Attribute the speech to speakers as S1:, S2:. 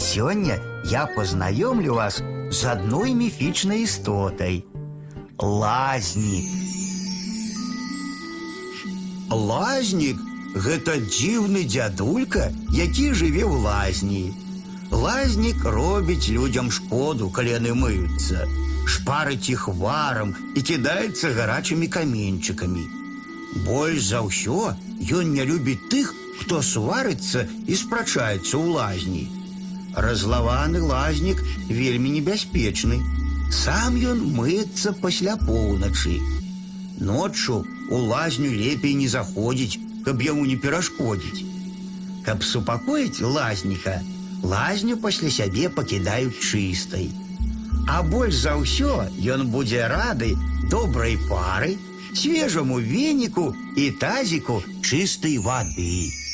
S1: Сёння я познаёмлю вас з адной міфічнай істотай. Лазнік. Лазнік гэта дзіўны дзядулька, які жыве ў лазні. Лазнік робіць людзям шкоду, калі яны мыюцца, шпарыць іх варам і кідаецца гарачымі каменьчыкамі. Больш за ўсё ён не любіць тых, хто сварыцца і спрачаецца ў лазні. Разлаваны лазнік вельмі небяспечны. Сам ён мыецца пасля поўначы. Ноччу у лазню лепей не заходзіць, каб яму не перашкодзіць. Каб супакоіць лазніка, лазню пасля сябе пакідаюць чыстай. А больш за ўсё ён будзе рады добрай пары, свежаму веніку і тазіку чыстай вады.